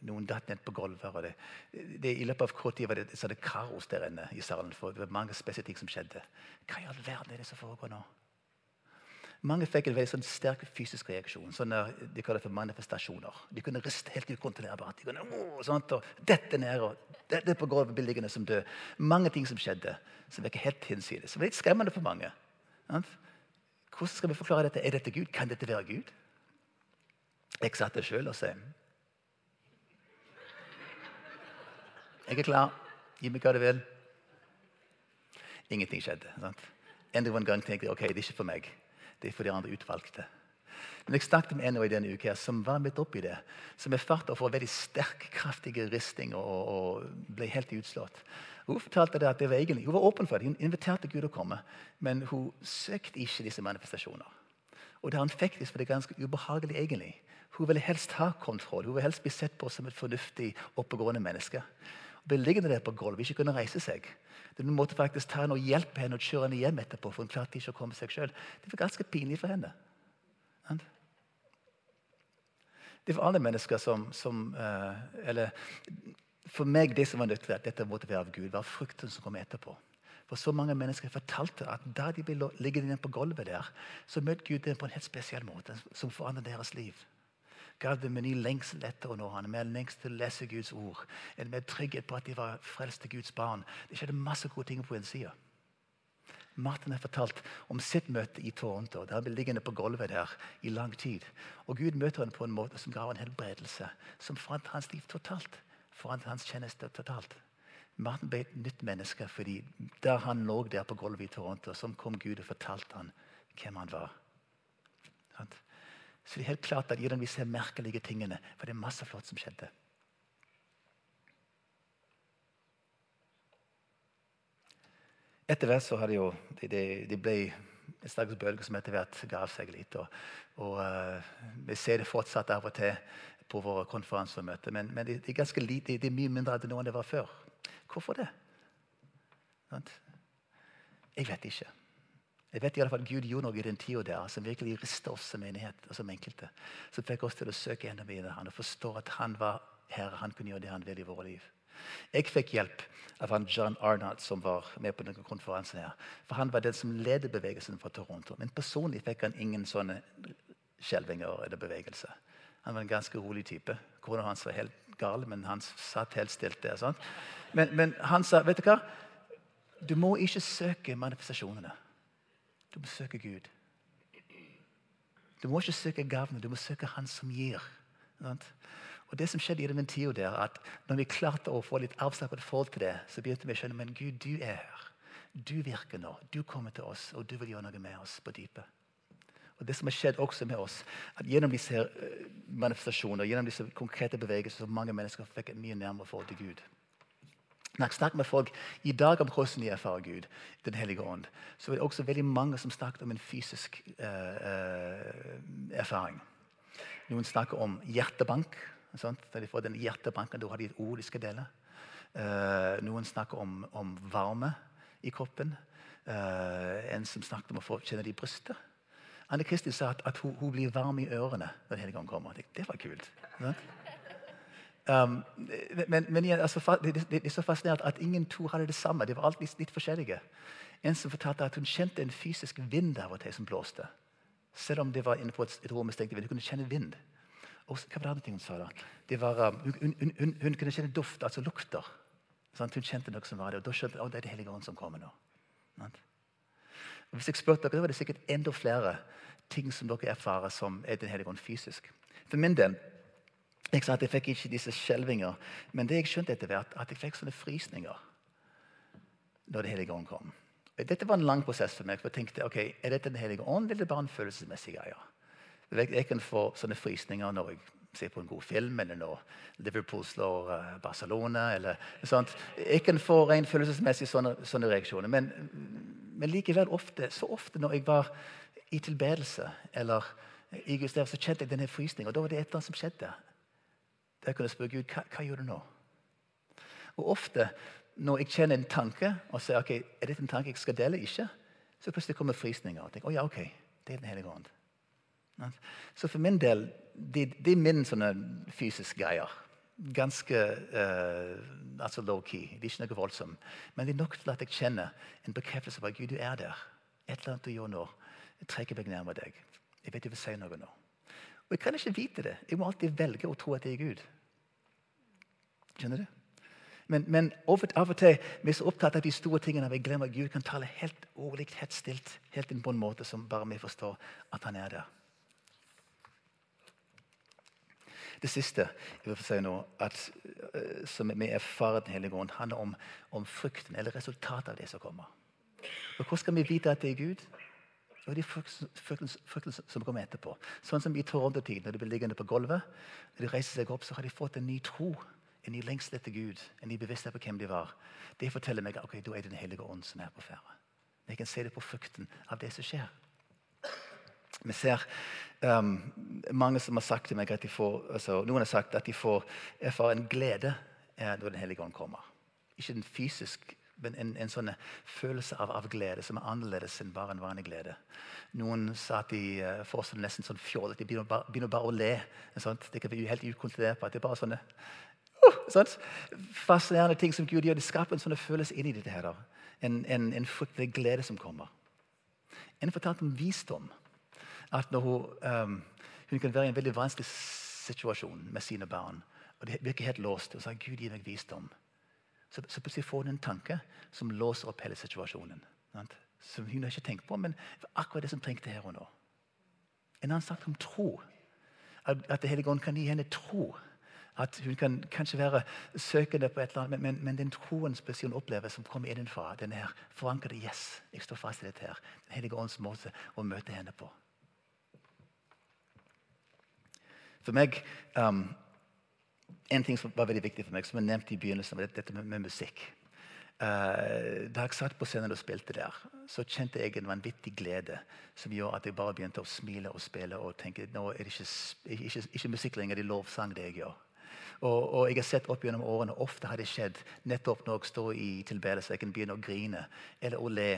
Noen datt ned på gulvet. det, det, I løpet av kort tid var det, så det kaos der inne i salen. for Det var mange spesielle ting som skjedde. Hva i all verden er det som foregår nå? Mange fikk en veldig sånn sterk fysisk reaksjon. sånn De kaller for manifestasjoner. De kunne riste helt ukontrollerbart. De kunne, sånt, og dette ned, og dette på gulvet som død. Mange ting som skjedde som virker helt hinsides. Det var litt skremmende for mange. Hvordan skal vi forklare dette? Er dette Gud? Kan dette være Gud? Jeg satt det sjøl og sa Jeg er klar. Gi meg hva du vil. Ingenting skjedde. sant? Enda en gang tenkte jeg ok, det er ikke for meg. Det er for de andre utvalgte. Men jeg snakket med en i denne uka som var midt oppi det. Som er fart å få veldig sterk, kraftige risting og, og, ble helt utslått. Hun fortalte det at det var egentlig, hun var åpen for det. Hun inviterte Gud å komme, men hun søkte ikke disse manifestasjoner. Og det han fikk, var det ganske ubehagelig. egentlig. Hun ville helst ha kontroll. Hun ville helst bli sett på som et fornuftig, oppegående menneske. Ble liggende der på gulvet, ikke kunne reise seg. Hun måtte faktisk ta henne og hjelpe henne og kjøre henne hjem etterpå. for hun klarte ikke å komme seg selv. Det var ganske pinlig for henne. Det var alle mennesker som, som uh, Eller for meg det som var nødt til at dette måtte være av Gud, var frukten som kom etterpå. For så mange mennesker fortalte at da de ble liggende på gulvet der, så møtte Gud dem på en helt spesiell måte som forandret deres liv. Gav dem en ny lengsel etter å nå ham, med lengsel til å lese Guds ord. Mer trygghet på at de var frelste Guds barn. Det skjedde masse gode ting på en side. Martin har fortalt om sitt møte i Toronto. Der han ble liggende på gulvet der i lang tid. Og Gud møter ham på en måte som ga en helbredelse, som forandret hans liv totalt. Forandret hans tjeneste totalt. Martin ble et nytt menneske fordi der han lå der på gulvet i Toronto, så kom Gud og fortalte ham hvem han var. Så det er helt klart at vi ser merkelige tingene for det er masse flott som skjedde. Etter hvert så har det jo det, det, det ble en slags bølge som etter hvert ga seg litt. Og, og uh, Vi ser det fortsatt av og til på våre konferanser og møter. Men, men det, det, er ganske lite, det er mye mindre enn det var før. Hvorfor det? Jeg vet ikke. Jeg vet i alle fall at Gud gjorde noe i den tida der som virkelig rista oss som menighet og som enkelte. Som fikk oss til å søke enda mer etter han og forstå at han var herre. Han kunne gjøre det han ville i våre liv. Jeg fikk hjelp av han John Arnott, som var med på denne konferansen. her. For Han var den som ledet bevegelsen fra Toronto. Men personlig fikk han ingen sånne skjelvinger eller bevegelse. Han var en ganske rolig type. Kona hans var helt gal, men han satt helt stilt der. Men, men han sa vet du hva? Du må ikke søke manifestasjonene. Du må søke Gud. Du må ikke søke gavene, du må søke Han som gir. Og det som skjedde i den tida der, at når vi klarte å få litt avslappet forhold til det, så begynte vi å skjønne men Gud, du er her. Du virker nå. Du kommer til oss, og du vil gjøre noe med oss på dypet. Og det som har skjedd også med oss, at Gjennom disse eh, manifestasjoner gjennom disse konkrete bevegelser, så mange mennesker fikk et mye nærmere forhold til Gud. Når jeg snakker med folk i dag om hvordan de erfarer Gud, Den hellige ånd, så er det også veldig mange som snakker om en fysisk uh, uh, erfaring. Noen snakker om hjertebank. Sant? De får den hjertebanken, da har de et ord de skal dele. Uh, noen snakker om, om, varme i kroppen. en som snakket om å få kjenne det i brystet. Anne Kristin sa at, at hun, hun, blir varm i ørene når Den hellige ånd kommer. Det, var kult. Um, men, men altså, det, er så fascinerende at ingen to hadde det samme. De var alltid litt, forskjellige. En som fortalte at hun kjente en fysisk vind av og til som blåste. Selv om det var inne på et, et rom med stengt vind. Hun kunne kjenne vind. Og hva var det andre ting hun sa da? Var, um, hun, hun, hun, hun, kunne kjenne duft, altså lukter. Sånn, Hun kjente noe som var det, og da skjønte hun at det er Det hellige ånd som kommer nå. Sant? Hvis jeg spurte dere, da var det sikkert enda flere ting som dere erfarer som er Den hellige ånd fysisk. For min del jeg sa at jeg fikk ikke disse skjelvinger, men det jeg skjønte etter hvert, at jeg fikk sånne frysninger når Det hellige ånd kom. Dette var en lang prosess for meg. for jeg tenkte, ok, Er dette Den hellige ånd, eller er det bare en følelsesmessig greie? Jeg kan få sånne frysninger når jeg ser på en god film, eller når Liverpool slår uh, Barcelona. eller sånt. Jeg kan få rent følelsesmessig sånne, sånne reaksjoner. Men, men, likevel ofte, så ofte når jeg var i tilbedelse eller i Gustav, så kjente jeg denne frysningen. Og da var det et eller annet som skjedde. Der jeg spørre Gud hva, hva gjør du nå. Og ofte når jeg kjenner en tanke og sier ok, er dette en tanke jeg skal dele, ikke, så plutselig kommer frysninger. og tenker, oh, ja, ok, det er Den hele ånd. Så for min del det, det er min sånne fysiske greier. Ganske uh, altså low-key. Det er ikke noe voldsomt. Men det er nok til at jeg kjenner en bekreftelse på at Gud, du er der. Et eller annet du gjør nå. Jeg trekker meg nærmere deg. Jeg vet du vil si noe nå. Og Jeg kan ikke vite det. Jeg må alltid velge å tro at det er Gud. Skjønner du? Men, men av og til vi er så opptatt av de store tingene at vi glemmer at Gud kan tale helt ordentlig, helt stilt, helt inn på en måte som bare vi forstår at han er der. Det siste jeg vil si nå, at, uh, som vi erfarer Den hellige ånd, handler om, om frukten, eller resultatet av det som kommer. Og Hvordan skal vi vite at det er Gud? Og de fruktene som kommer etterpå. Sånn som i Toronto-tid, når de blir liggende på gulvet. Når de reiser seg opp, så har de fått en ny tro. En ny lengsel etter Gud. En ny bevissthet på hvem de var. Det forteller meg okay, da er det Den hellige ånd som er på ferde. Jeg kan se det på frukten av det som skjer. Vi ser um, mange som har sagt til meg at de får, altså, noen har sagt at de får erfare en glede eh, når Den hellige ånd kommer. Ikke en fysisk men en, en sånn følelse av, av, glede som er annerledes enn bare en vanlig glede. Noen sa at de uh, får sånn, nesten sånn fjoll, de begynner bare, begynner bare å le. Sånt. Det kan være helt at det er bare sånne uh, sånt. Fascinerende ting som Gud gjør. Det skaper en sånn følelse inni dette. her. En, en, en fryktelig glede som kommer. En fortalte om visdom. At når hun, um, hun kan være i en veldig vanskelig situasjon med sine barn, og det virker helt låst, og sa Gud gi meg visdom så, så plutselig får hun en tanke som låser opp hele situasjonen. Sant? Som hun har ikke tenkt på, men akkurat det som trengte her og nå. En annen sak om tro. At, at ånd kan gi henne tro. At hun kan kanskje være søkende på et eller annet, men, men den troen hun opplever, som kommer innenfra, den er forankret yes, jeg står fast i dette her. Den hellige ånds måte å møte henne på. For meg um, en ting som var veldig viktig for meg, som jeg nevnte i begynnelsen, var dette med, med musikk. Uh, da jeg satt på scenen og spilte der, så kjente jeg en vanvittig glede som gjorde at jeg bare begynte å smile og spille og tenke nå er det ikke, ikke, ikke musikk lenger, det er lovsang, det jeg gjør. Og, og, jeg har sett opp gjennom årene, Ofte har det skjedd nettopp når jeg står i tilbedelse. Jeg kan begynne å grine eller å le.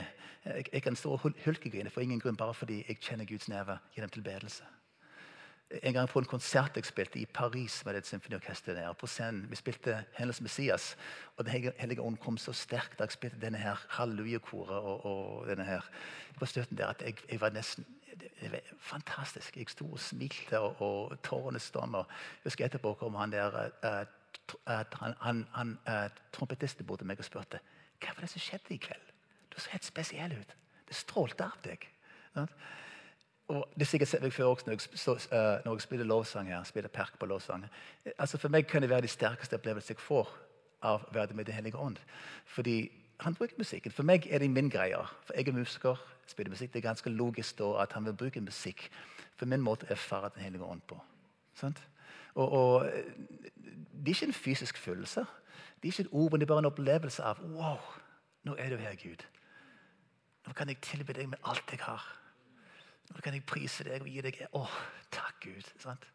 Jeg, jeg kan stå og hulkegrine for ingen grunn, bare fordi jeg kjenner Guds nerve gjennom tilbedelse en gang på en konsert jeg spilte i Paris med et symfoniorkester der. På scenen, Vi spilte Hennes Messias, og Den hellige ånd kom så sterkt da jeg spilte denne her hallelujakoret og, og denne her på støtten der, at jeg, jeg var nesten det var fantastisk. Jeg sto og smilte, og, og tårene stammer. Jeg husker etterpå kom han der uh, han, han, han uh, trompetisten bort til meg og spurte hva var det som skjedde i kveld. Du så helt spesiell ut. Det strålte av deg. Sånn? Og det er sikkert meg før også når jeg, så, uh, når jeg spiller lovsang her. spiller perk på lovsang. Altså For meg kan det være de sterkeste opplevelsene jeg får av å med Den hellige ånd. Fordi han bruker musikken. For meg er det min greie. For jeg er musiker, spiller musikk. Det er ganske logisk da at han vil bruke musikk for min måte å erfare Den hellige ånd på. Og, og, Det er ikke en fysisk følelse. Det er ikke et ord, men det er bare en opplevelse av Wow, nå er du her, Gud. Nå kan jeg tilby deg med alt jeg har. Nå kan jeg prise deg og gi deg Å, takk, Gud. Sant?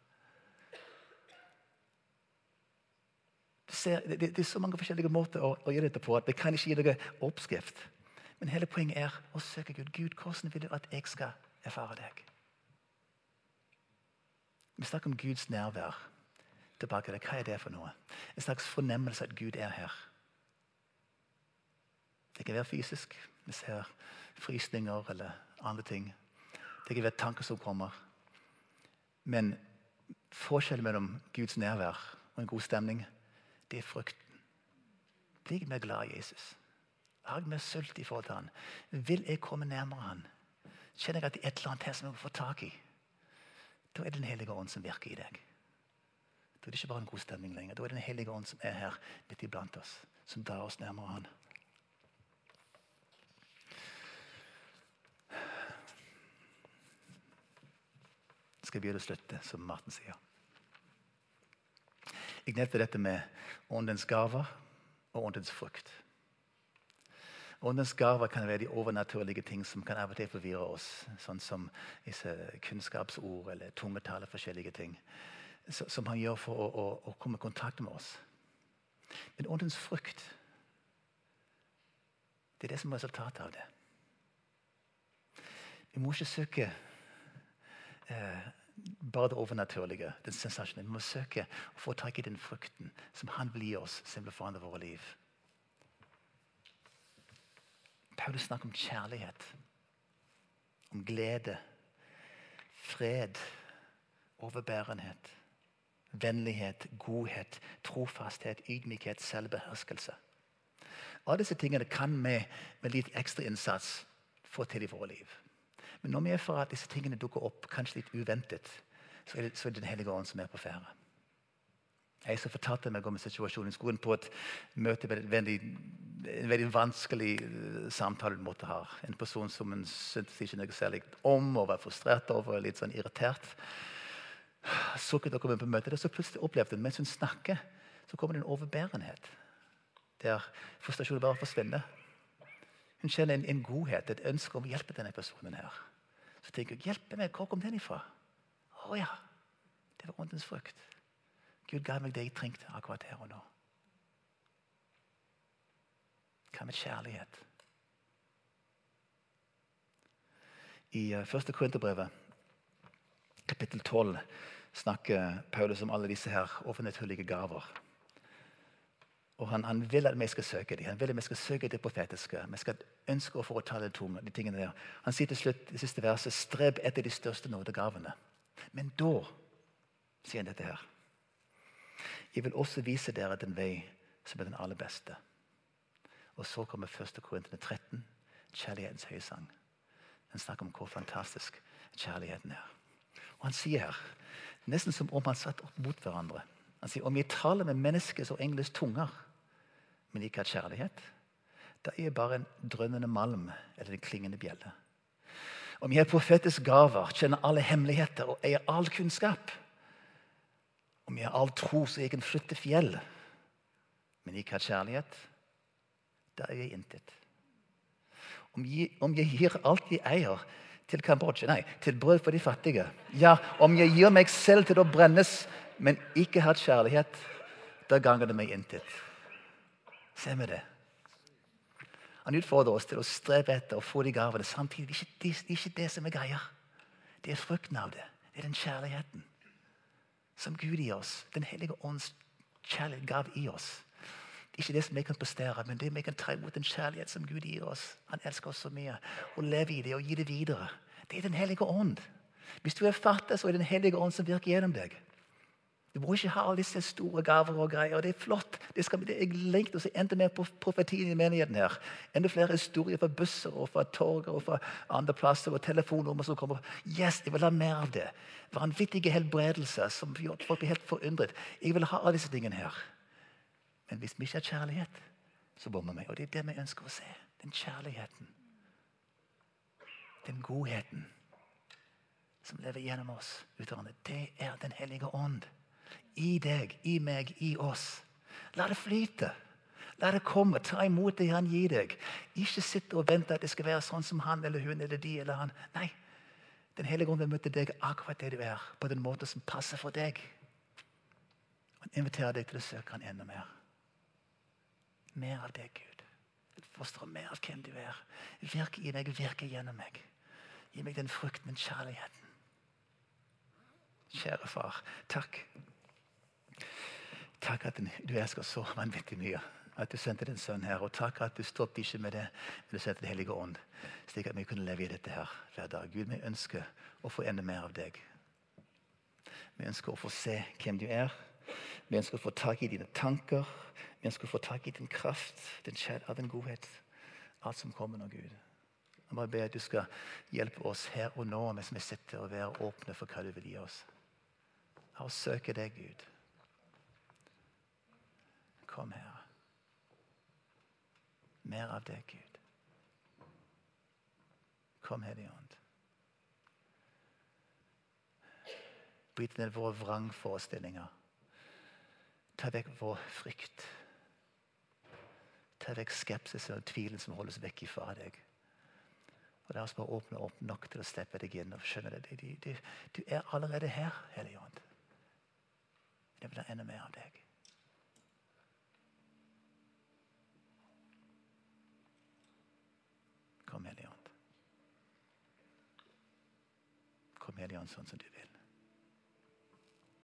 Ser, det, det, er så mange forskjellige måter å, å gjøre dette på at det kan ikke gi deg oppskrift. Men hele poenget er å søke Gud. Gud, hvordan vil du at jeg skal erfare deg? Vi snakker om Guds nærvær. tilbake til Hva er det for noe? En slags fornemmelse at Gud er her. Det kan være fysisk. Vi ser frysninger eller andre ting. Det kan være tanker som kommer. Men forskjellen mellom Guds nærvær og en god stemning, det er frykten. Blir jeg mer glad i Jesus? Har jeg mer sult i forhold til han? Vil jeg komme nærmere han? Kjenner jeg at det er et eller annet her som jeg må få tak i? Da er det Den hellige ånd som virker i deg. Da er det ikke bare en god stemning lenger. Da er det Den hellige ånd som er her midt iblant oss, som drar oss nærmere han. Skal begynne å slutte, som Marten sier. Jeg nevnte dette med åndens gaver og åndens frukt. Åndens gaver kan være de overnaturlige ting som kan av og til forvirre oss. Sånn som kunnskapsord eller tungetale, forskjellige ting. Som han gjør for å, å, å komme i kontakt med oss. Men åndens frukt, det er det som er resultatet av det. Vi må ikke søke eh, bare det overnaturlige, den sensasjonen. Vi må søke å få tak i den frukten som Han vil gi oss, som vil forandre våre liv. Paulus snakker om kjærlighet, om glede, fred, overbærenhet, vennlighet, godhet, trofasthet, ydmykhet, selvbeherskelse. Alle disse tingene kan vi med litt ekstra innsats få til i våre liv. Men når vi er for at disse tingene dukker opp kanskje litt uventet, så er det, så er det Den hellige ånd som er på ferde. Jeg så fortalte meg om situasjonen situasjon i skolen på et møte med en veldig, en veldig vanskelig eh, samtale du måtte ha. En person som hun syntes ikke noe særlig om og var frustrert over og litt sånn irritert. Sukket og kom inn på møtet, og så plutselig opplevde hun mens hun snakker, så kommer det en overbærenhet. Der frustrasjonen bare forsvinner. Hun kjenner en, en, godhet, et ønske om å hjelpe denne personen. her. Så tenker jeg, hjelpe meg, hvor kom den ifra? Å ja, det var åndens frukt. Gud ga meg det jeg trengte akkurat her og nå. Hva med kjærlighet? I uh, første Korinterbrevet, kapittel 12, snakker Paulus om alle disse her offentlighetshullige gaver. Og han, han, vil at vi skal søke dem. Han vil at vi skal søke det profetiske. Vi skal ønske å de, tunge, de tingene der. Han sier til slutt i siste verset streb etter de største nådegavene. Men da sier han dette her. Jeg vil også vise dere den vei som er den aller beste. Og så kommer 1. Korintene 13, kjærlighetens høysang. Den snakker om hvor fantastisk kjærligheten er. Og Han sier her, nesten som om han satt opp mot hverandre Han sier om jeg taler med menneskers og engles tunger, men ikke har kjærlighet, da er jeg bare en drønnende malm eller en klingende bjelle. Om jeg er profetisk gaver, kjenner alle hemmeligheter og eier all kunnskap, om jeg har all tro så jeg kan flytte fjell, men ikke har kjærlighet, da er jeg intet. Om jeg, om jeg gir alt jeg eier, til Kambodsja, nei, til brød for de fattige Ja, om jeg gir meg selv til å brennes, men ikke har kjærlighet, da ganger det meg intet. Ser vi det? Han utfordrer oss til å strebe etter å få de gavene. Samtidig det er ikke det som er greia. Det er frukten av det. Det er den kjærligheten som Gud gir oss. Den hellige ånds kjærlighet gav i oss. Det er ikke det som vi kan prestere, men det vi kan ta imot den kjærlighet som Gud gir oss. Han elsker oss så mye. Og leve i det og gi det videre. Det er Den hellige ånd. Hvis du er fattig, så er det Den hellige ånd som virker gjennom deg. Du må ikke ha alle disse store gaver og greier. Det er flott. Det skal, det jeg lengter se enda mer på profetien i menigheten. her. Enda flere historier fra busser og fra torg og fra andre plasser og telefonnummer som kommer. Yes, Jeg vil ha mer av det. Vanvittige helbredelser som gjør folk blir helt forundret. Jeg vil ha alle disse tingene her. Men hvis vi ikke har kjærlighet, så bommer vi. Og det er det vi ønsker å se. Den kjærligheten. Den godheten som lever gjennom oss. Det er Den hellige ånd i deg, i meg, i oss. La det flyte. La det komme. Ta imot det han gir deg. Ikke sitte og vente at det skal være sånn som han eller hun eller de eller han. Nei. Den hellige ånd vil deg akkurat det du er, på den måten som passer for deg. Han inviterer deg til å søke han enda mer. Mer av deg, Gud. Fostre mer av hvem du er. Virke i meg, virke gjennom meg. Gi meg den frukten, den kjærligheten. Kjære far, takk. Takk at du elsker så vanvittig mye. At du sendte din sønn her. Og takk at du stoppet ikke med det, men du sendte Den hellige ånd. Slik at vi kunne leve i dette her hver dag. Gud, vi ønsker å få enda mer av deg. Vi ønsker å få se hvem du er. Vi ønsker å få tak i dine tanker. Vi ønsker å få tak i din kraft, din kjærlighet, din godhet. Alt som kommer nå, Gud. Jeg bare ber at du skal hjelpe oss her og nå mens vi sitter og være åpne for hva du vil gi oss. La oss søke deg, Gud. Kom, Herre. Mer av deg, Gud. Kom, Hellige Ånd. Bryt ned våre vrangforestillinger. Ta vekk vår frykt. Ta vekk skepsisen og tvilen som holdes vekk fra deg. Og La oss bare åpne opp nok til å slippe deg inn og skjønne det. Du, du, du er allerede her, Hellige Ånd. Jeg vil ha enda mer av deg. Kom, Hellige Ånd. Kom, Hellige Ånd, sånn som du vil.